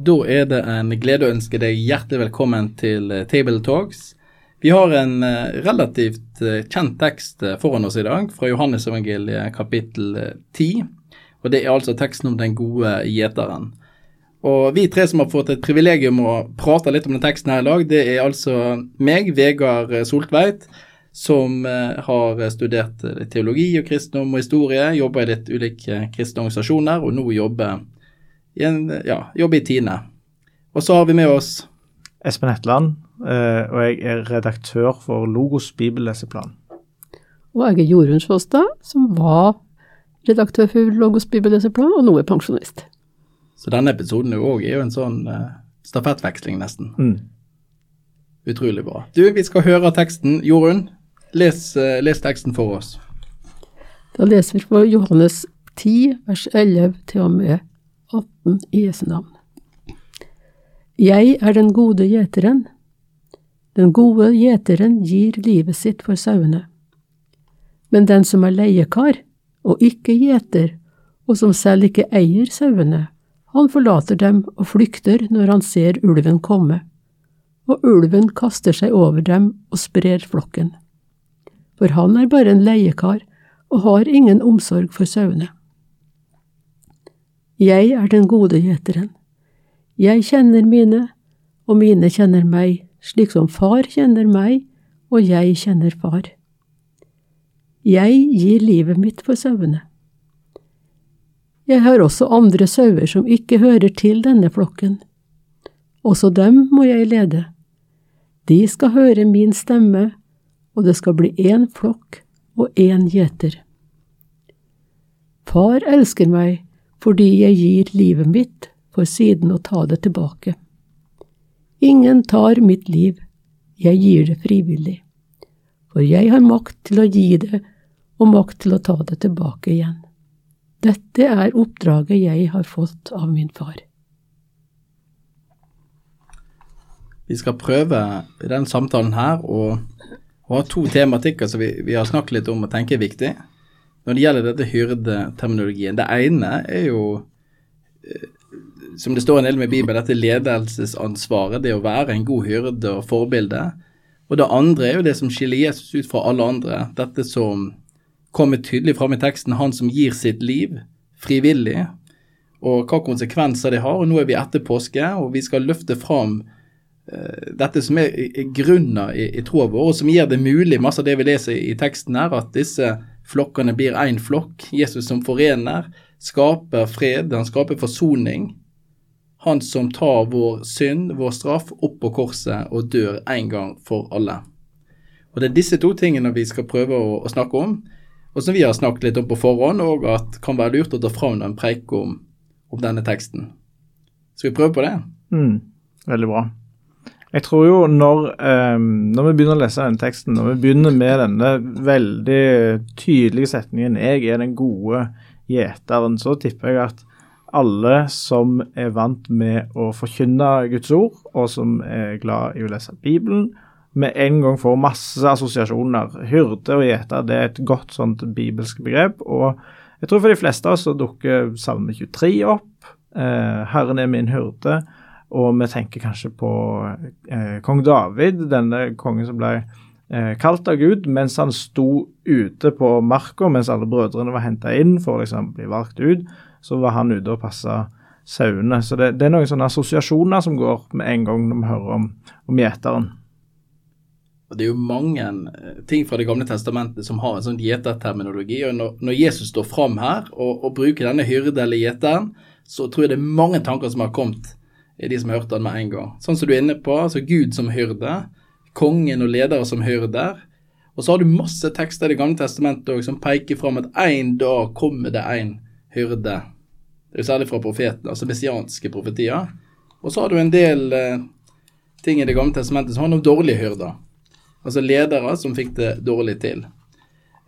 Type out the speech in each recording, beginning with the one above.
Da er det en glede å ønske deg hjertelig velkommen til eh, Table Talks. Vi har en eh, relativt eh, kjent tekst foran oss i dag, fra Johannesevangeliet kapittel 10. Og Det er altså teksten om den gode gjeteren. Og Vi tre som har fått et privilegium å prate litt om den teksten her i dag, det er altså meg, Vegard Soltveit, som har studert teologi og kristendom og historie, jobber i litt ulike kristne organisasjoner, og nå jobber en, ja, jobber i Tine. Og så har vi med oss Espen Hetland, og jeg er redaktør for Logos bibelleseplan. Og jeg er Jorunn Sjåstad, som var redaktør for Logos bibelleseplan, og nå er pensjonist. Så denne episoden òg er jo en sånn uh, stafettveksling, nesten. Mm. Utrolig bra. Du, vi skal høre teksten. Jorunn, les, uh, les teksten for oss. Da leser vi fra Johannes 10, vers 11 til og med 18 i Jesu navn. Jeg er den gode gjeteren. Den gode gjeteren gir livet sitt for sauene. Men den som er leiekar og ikke gjeter, og som selv ikke eier sauene, han forlater dem og flykter når han ser ulven komme, og ulven kaster seg over dem og sprer flokken. For han er bare en leiekar og har ingen omsorg for sauene. Jeg er den gode gjeteren. Jeg kjenner mine, og mine kjenner meg, slik som far kjenner meg, og jeg kjenner far. Jeg gir livet mitt for sauene. Jeg har også andre sauer som ikke hører til denne flokken. Også dem må jeg lede. De skal høre min stemme, og det skal bli én flokk og én gjeter. Far elsker meg fordi jeg gir livet mitt for siden å ta det tilbake. Ingen tar mitt liv, jeg gir det frivillig, for jeg har makt til å gi det og makt til å ta det tilbake igjen. Dette er oppdraget jeg har fått av min far. Vi skal prøve i denne samtalen her å ha to tematikker som vi, vi har snakket litt om og tenker er viktig når det gjelder dette hyrdeterminologien. Det ene er jo, som det står en del med Bibelen, dette ledelsesansvaret, det å være en god hyrde og forbilde. Og det andre er jo det som skiller Jesus ut fra alle andre. Dette som kommer tydelig fram i teksten, han som gir sitt liv frivillig, og hva konsekvenser det har. Og nå er vi etter påske, og vi skal løfte fram uh, dette som er, grunnen i, i troa vår, og som gjør det mulig, masse av det vi leser i teksten her, at disse flokkene blir én flokk. Jesus som forener, skaper fred, han skaper forsoning. Han som tar vår synd, vår straff, opp på korset og dør en gang for alle. Og Det er disse to tingene vi skal prøve å, å snakke om, og som vi har snakket litt om på forhånd, og at kan være lurt å ta fram en preik om, om, denne teksten. Skal vi prøve på det? Mm, veldig bra. Jeg tror jo når, um, når vi begynner å lese den teksten, når vi begynner med denne veldig tydelige setningen 'Jeg er den gode gjeteren', så tipper jeg at alle som er vant med å forkynne Guds ord, og som er glad i å lese Bibelen, med en gang får masse assosiasjoner. Hyrde og gjeter det er et godt sånt bibelsk begrep. Og jeg tror for de fleste av oss så dukker Salme 23 opp. Eh, 'Herren er min hyrde'. Og vi tenker kanskje på eh, kong David, denne kongen som ble eh, kalt av Gud mens han sto ute på marka, mens alle brødrene var henta inn for å liksom, bli valgt ut. Så var han ute og passa sauene. Så det, det, er noen sånne assosiasjoner som går med en gang når vi hører om, om gjeteren. Det er jo mange ting fra Det gamle testamentet som har en sånn gjeterterminologi. og når, Jesus står fram her og, og bruker denne hyrde eller gjeteren, så tror jeg det er mange tanker som har kommet de som har hørt den med en gang. Sånn som du er inne på, altså Gud som hyrde, kongen og ledere som hyrder. Og så har du masse tekster i Det gamle testamentet også, som peker fram at en dag kommer det en hyrde. Det er jo særlig fra profetene, altså messianske profetier. Og så har du en del eh, ting i Det gamle testamentet som handler om dårlige hyrder. Altså ledere som fikk det dårlig til.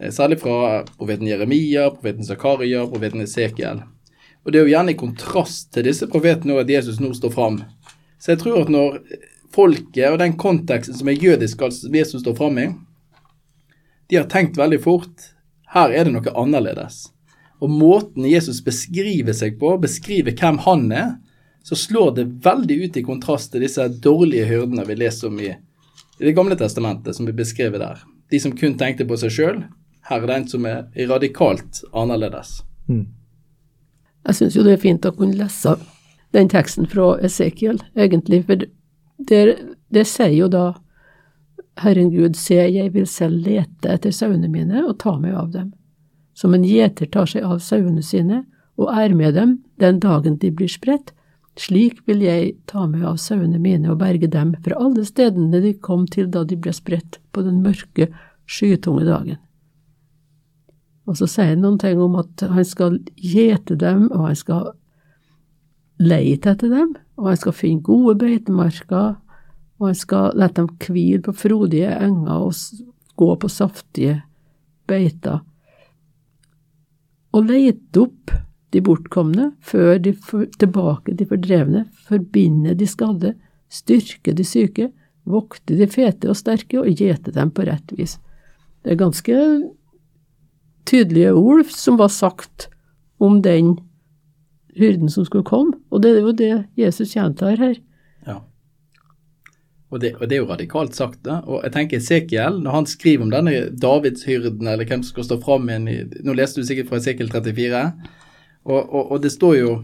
Eh, særlig fra profeten Jeremia, profeten Zakaria, profeten Esekiel. Og det er jo gjerne i kontrast til disse profetene at Jesus nå står fram. Så jeg tror at når folket og den konteksten som er jødisk, altså Jesus står fram i, de har tenkt veldig fort her er det noe annerledes. Og måten Jesus beskriver seg på, beskriver hvem han er, så slår det veldig ut i kontrast til disse dårlige hyrdene vi leser om i, Det gamle testamentet, som blir beskrevet der. De som kun tenkte på seg sjøl. Her er det en som er radikalt annerledes. Mm. Jeg syns jo det er fint å kunne lese den teksten fra Esekiel, egentlig, for det, det sier jo da Herren Gud, se, jeg vil selv lete etter sauene mine og ta meg av dem. Som en gjeter tar seg av sauene sine og er med dem den dagen de blir spredt, slik vil jeg ta meg av sauene mine og berge dem fra alle stedene de kom til da de ble spredt på den mørke, skytunge dagen. Og så sier han noen ting om at han skal gjete dem, og han skal leite etter dem, og han skal finne gode beitemarker, og han skal la dem hvile på frodige enger og gå på saftige beiter. Og leite opp de bortkomne, før de for, tilbake de fordrevne, forbinde de skadde, styrke de syke, vokte de fete og sterke og gjete dem på rett vis. Det er ganske tydelige ord som var sagt om den hyrden som skulle komme, og det er jo det Jesus gjentar her. Ja. Og det, og det, er jo radikalt sagt. da, og jeg tenker Esekiel, når han skriver om denne Davidshyrden, eller hvem som skal stå fram igjen i Nå leste du sikkert fra Esekiel 34. Og, og, og det står jo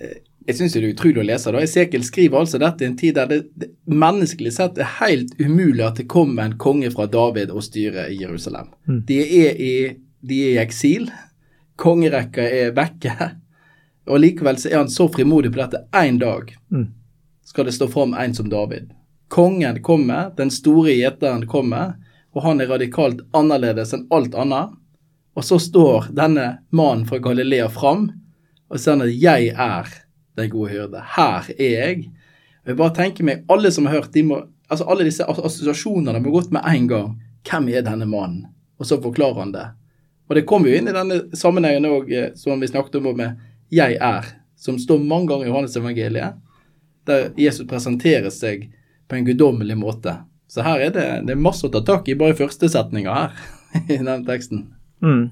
eh, Jeg syns det er utrolig å lese. da, Esekiel skriver altså dette i en tid der det, det menneskelig sett er helt umulig at det kommer en konge fra David og styrer i Jerusalem. Mm. De, er i, de er i eksil. Kongerekka er vekke. Og likevel så er han så frimodig på dette én dag. Mm. Skal det stå fram en som David. Kongen kommer, den store gjeteren kommer, og han er radikalt annerledes enn alt annet. Og så står denne mannen fra Galilea fram og sier at 'jeg er den gode hyrde'. Her er jeg. Jeg bare tenker meg, Alle som har hørt, de må, altså alle disse assosiasjonene må gått med en gang. Hvem er denne mannen? Og så forklarer han det. Og det kommer jo inn i denne sammenhengen òg, eh, som vi snakket om med 'jeg er', som står mange ganger i Johannes evangeliet, der Jesus presenterer seg på en guddommelig måte. Så her er det, det er masse å ta tak i bare i første setninga her i den teksten. Mm.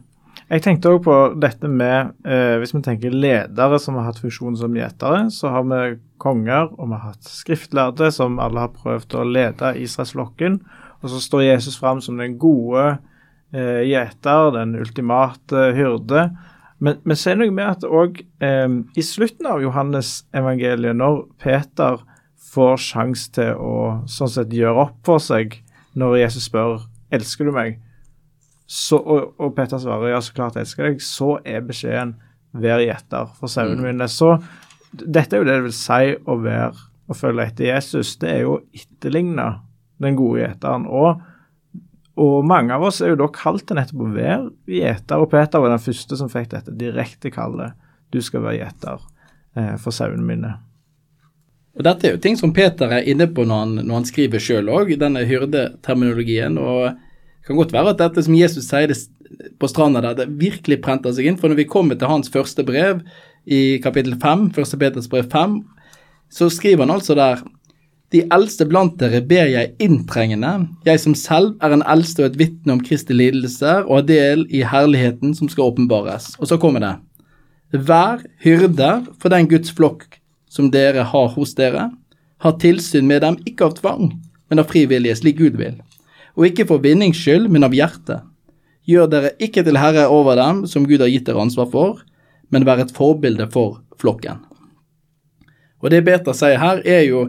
Jeg tenkte òg på dette med eh, Hvis vi tenker ledere som har hatt funksjon som gjetere, så har vi konger og vi har hatt skriftlærde som alle har prøvd å lede israelsflokken. Og så står Jesus fram som den gode eh, gjeter, den ultimate hyrde. Men, men se noe med at òg eh, i slutten av Johannes evangeliet, når Peter får sjanse til å sånn sett gjøre opp for seg når Jesus spør elsker du meg, så, og, og, Peter svarer ja, så klart jeg elsker deg, så er beskjeden vær gjeter for sauene mm. mine. Så dette er jo det det vil si å være å følge etter Jesus. Det er jo å etterligne den gode gjeteren. Og, og, mange av oss er jo da kalt til nettopp å være gjeter, og Peter var den første som fikk dette direkte kallet. Du skal være gjeter eh, for sauene mine. Og Dette er jo ting som Peter er inne på når han, når han skriver sjøl òg, denne hyrdeterminologien. og det kan godt være at dette som Jesus sier på stranda der, det virkelig prenter seg inn. For når vi kommer til hans første brev i kapittel 5, første Peters brev 5, så skriver han altså der De eldste blant dere ber jeg inntrengende, jeg som selv er en eldste og et vitne om Kristi lidelser og har del i herligheten som skal åpenbares. Og så kommer det. Vær hyrder for den Guds flokk som dere har hos dere. Ha tilsyn med dem, ikke av tvang, men av fri vilje, slik Gud vil og ikke for vinnings skyld, men av hjertet. Gjør dere ikke til herre over dem som Gud har gitt dere ansvar for, men vær et forbilde for flokken. Og det Beta sier her, er jo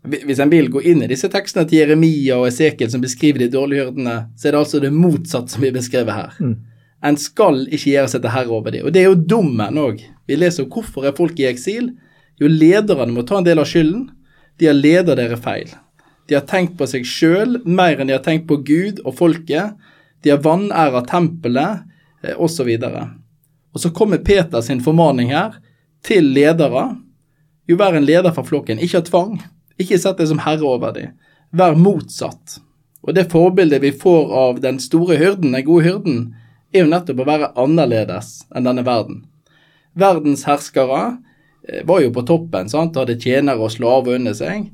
hvis en vil gå inn i disse tekstene til Jeremia og Esekiel som beskriver de dårlige hyrdene, så er det altså det motsatte som blir beskrevet her. Mm. En skal ikke gjøre seg til herre over dem. Og det er jo dommen òg. Vi leser hvorfor er folk i eksil. Jo, lederne må ta en del av skylden. De har leder dere feil. De har tenkt på seg sjøl mer enn de har tenkt på Gud og folket. De har vanæra tempelet, eh, osv. Og, Og så kommer Peter sin formaning her til ledere. Jo, vær en leder for flokken, ikke ha tvang. Ikke sett deg som herre over dem. Vær motsatt. Og det forbildet vi får av den store hyrden, den gode hyrden, er jo nettopp å være annerledes enn denne verden. Verdens herskere eh, var jo på toppen, sant, hadde tjenere og slaver under seg.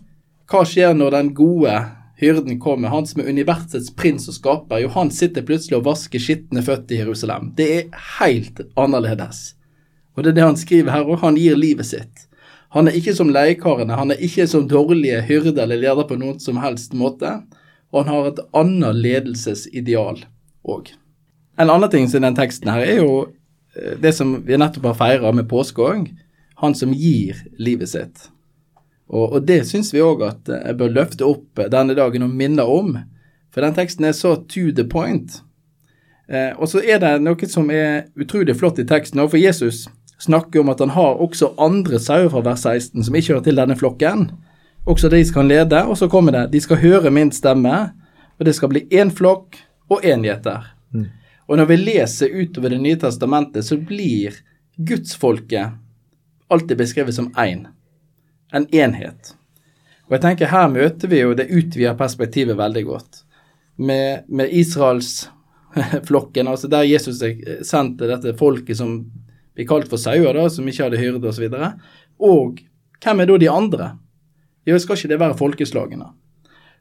Hva skjer når den gode hyrden kommer, han som er universets prins og skaper? Jo, han sitter plutselig og vasker skitne føtter i Jerusalem. Det er helt annerledes. Og det er det han skriver her òg. Han gir livet sitt. Han er ikke som leiekarene, han er ikke som dårlige hyrder eller leder på noen som helst måte. Og han har et annet ledelsesideal òg. En annen ting som den teksten her er jo eh, det som vi nettopp har feira med påske òg. Han som gir livet sitt. Og, og det syns vi òg at jeg bør løfte opp denne dagen og minne om. For den teksten er så to the point. Eh, og så er det noe som er utrolig flott i teksten. Og for Jesus snakker om at han har også andre sauer fra vers 16 som ikke hører til denne flokken. Også de skal lede, og så kommer det de skal høre min stemme, og det skal bli én flokk og én gjeter. Mm. Og når vi leser utover Det nye testamentet, så blir gudsfolket alltid beskrevet som én. En enhet. Og jeg tenker her møter vi jo det utvida perspektivet veldig godt. Med, med Israelsflokken, altså der Jesus sendte dette folket som blir kalt for sauer, da, som ikke hadde hyrde osv. Og, så og hvem er da de andre? Jo, skal ikke det være folkeslagene?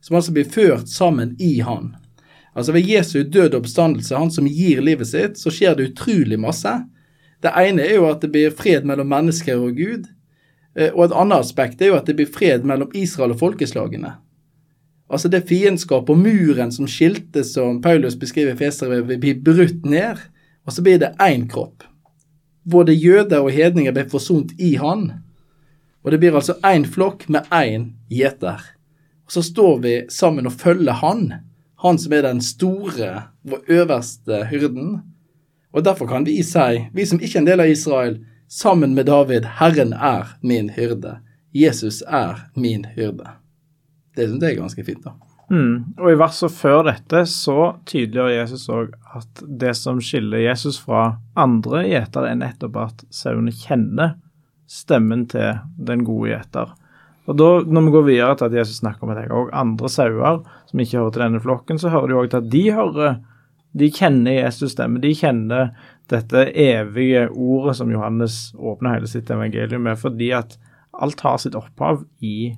Som altså blir ført sammen i han. Altså Ved Jesu død oppstandelse, han som gir livet sitt, så skjer det utrolig masse. Det ene er jo at det blir fred mellom mennesker og Gud. Eh, og et annet aspekt er jo at det blir fred mellom Israel og folkeslagene. Altså det fiendskap og muren som skilte, som Paulus beskriver i Feserbrevet, blir brutt ned. Og så blir det én kropp. Både jøder og hedninger ble forsont i han. Og det blir altså én flokk med én gjeter. Og så står vi sammen og følger han. Han som er den store, vår øverste hyrden. Og derfor kan vi si, vi som ikke er en del av Israel, sammen med David, Herren er min hyrde. Jesus er min hyrde. Det syns jeg er ganske fint, da. Mm. Og i verset før dette så tydeliggjør Jesus òg at det som skiller Jesus fra andre gjetere, er nettopp at sauene kjenner stemmen til den gode gjeter. Og da, Når vi går videre til at Jesus snakker om at jeg og andre sauer som ikke hører til denne flokken, så hører de òg til at de hører De kjenner Jesus stemme. De kjenner dette evige ordet som Johannes åpner hele sitt evangelium med, fordi at alt har sitt opphav i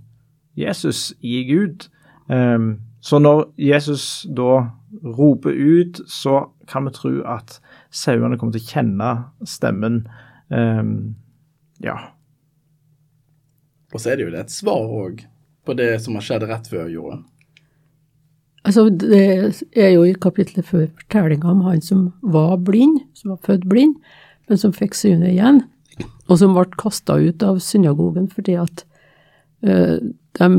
Jesus, i Gud. Um, så når Jesus da roper ut, så kan vi tro at sauene kommer til å kjenne stemmen. Um, ja. Og så er det jo et svar òg på det som har skjedd rett før jorden. Altså, Det er jo i kapitlet før fortellinga om han som var blind, som var født blind, men som fikk synet igjen, og som ble kasta ut av synagogen fordi at uh, de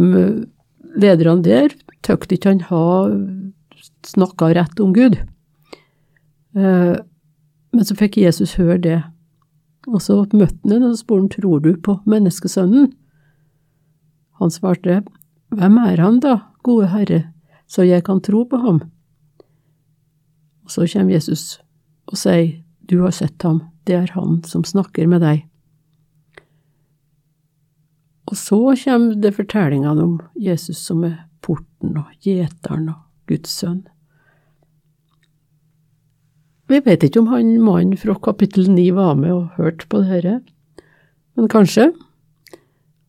lederne der tøkte ikke han ha snakka rett om Gud. Uh, men så fikk Jesus høre det, og så møtte han ham og spurte tror du på menneskesønnen. Han svarte, hvem er han da, gode Herre, så jeg kan tro på ham? Og så kommer Jesus og sier, du har sett ham, det er han som snakker med deg. Og så kommer det fortellingene om Jesus som er porten og gjeteren og Guds sønn. Vi vet ikke om han mannen fra kapittel ni var med og hørte på dette, men kanskje.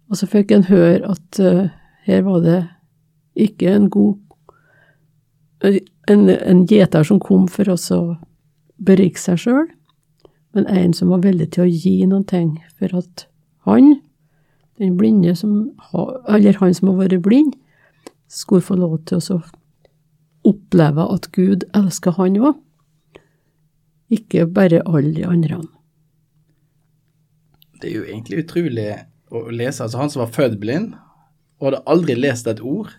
Og så fikk en høre at uh, her var det ikke en god en, en gjeter som kom for å berike seg sjøl, men en som var villig til å gi noen ting for at han den blinde som Eller han som har vært blind, skulle få lov til å oppleve at Gud elsker han òg. Ikke bare alle de andre. Det er jo egentlig utrolig å lese. Altså, han som var født blind og hadde aldri lest et ord,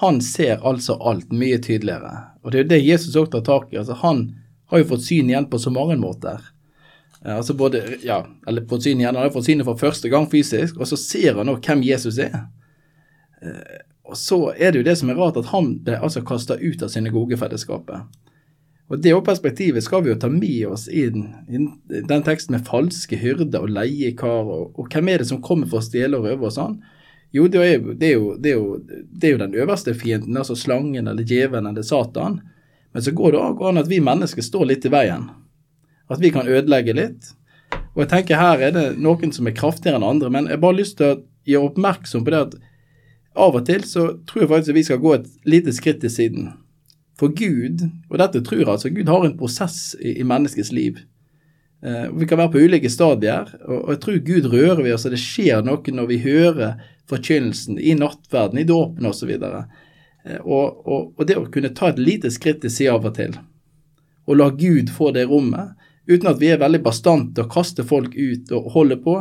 han ser altså alt mye tydeligere. Og det er jo det Jesus også tar tak i. Altså, han har jo fått syn igjen på så mange måter. Eh, altså både, ja, eller fått syn igjen, Han har fått synet for første gang fysisk, og så ser han nå hvem Jesus er. Eh, og så er det jo det som er rart, at han ble altså kasta ut av synagogefellesskapet. Og Det perspektivet skal vi jo ta med oss inn i den teksten med falske hyrder og leiekar, og, og hvem er det som kommer for å stjele og røve og sånn? Jo, det er det, er jo, det, er jo, det er jo, den øverste fienden, altså slangen eller djevelen eller Satan. Men så går det òg an at vi mennesker står litt i veien. At vi kan ødelegge litt. Og jeg tenker her er det noen som er kraftigere enn andre, men jeg bare har lyst til å gjøre oppmerksom på det at av og til så tror jeg faktisk at vi skal gå et lite skritt til siden. For Gud, og dette tror jeg altså, Gud har en prosess i, i menneskets liv. Eh, vi kan være på ulike stadier, og, jeg tror Gud rører ved oss, og det skjer noe når vi hører forkynnelsen i nattverden, i dåpen osv. Og, og, og, og det å kunne ta et lite skritt til side av og til, og la Gud få det rommet, uten at vi er veldig bastante og kaster folk ut og holder på,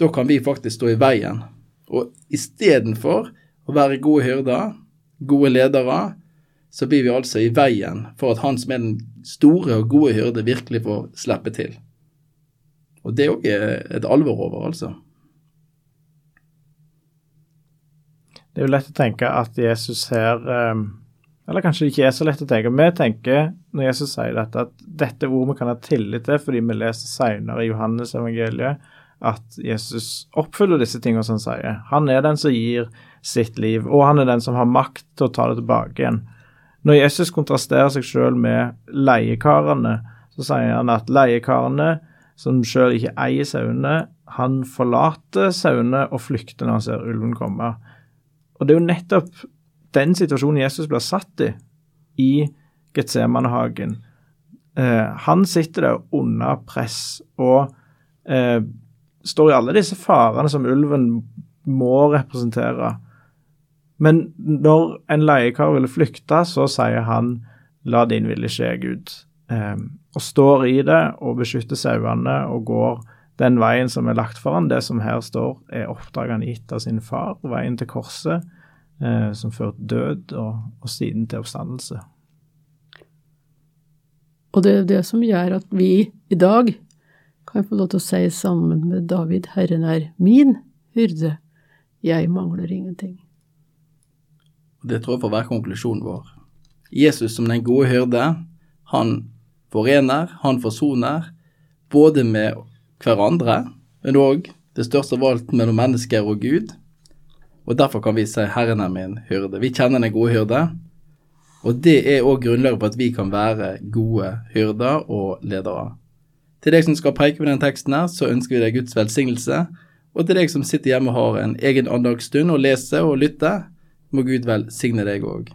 da kan vi faktisk stå i veien. Og istedenfor å være gode hyrder, gode ledere, så blir vi altså i veien for at han som er den store og gode hyrde, virkelig får slippe til. Og det er òg et alvor over, altså. Det er jo lett å tenke at Jesus her um, Eller kanskje det ikke er så lett å tenke. Vi tenker når Jesus sier dette, at dette ordet vi kan ha tillit til fordi vi leser senere i Johannes evangeliet at Jesus oppfyller disse tingene som han sier. Han er den som gir sitt liv, og han er den som har makt til å ta det tilbake igjen. Når Jesus kontrasterer seg selv med leiekarene, så sier han at leiekarene, som selv ikke eier sauene, han forlater sauene og flykter når han ser ulven komme. Og det er jo nettopp den situasjonen Jesus blir satt i i Getsemanehagen. Eh, han sitter der under press og eh, står i alle disse farene som ulven må representere. Men når en leiekar ville flykte, så sier han 'la din vilje skje, Gud'. Eh, og står i det og beskytter sauene og går den veien som er lagt foran, det som her står, er oppdraget han gitt av sin far, veien til korset, eh, som førte død, og, og, siden til oppstandelse. Og det er det som gjør at vi i dag kan få lov til å si sammen med David, Herren er min hyrde, jeg mangler ingenting. Det tror jeg får være konklusjonen vår. Jesus som den gode hyrde, han forener, han forsoner, både med hverandre, men òg det største av alt mellom mennesker og Gud. Og Derfor kan vi si 'Herren er min hyrde'. Vi kjenner den gode hyrde. Og det er òg grunnlaget på at vi kan være gode hyrder og ledere. Til deg som skal preike med den teksten her, så ønsker vi deg Guds velsignelse. Og til deg som sitter hjemme og har en egen andagsstund og leser og lytter, må Gud velsigne deg òg.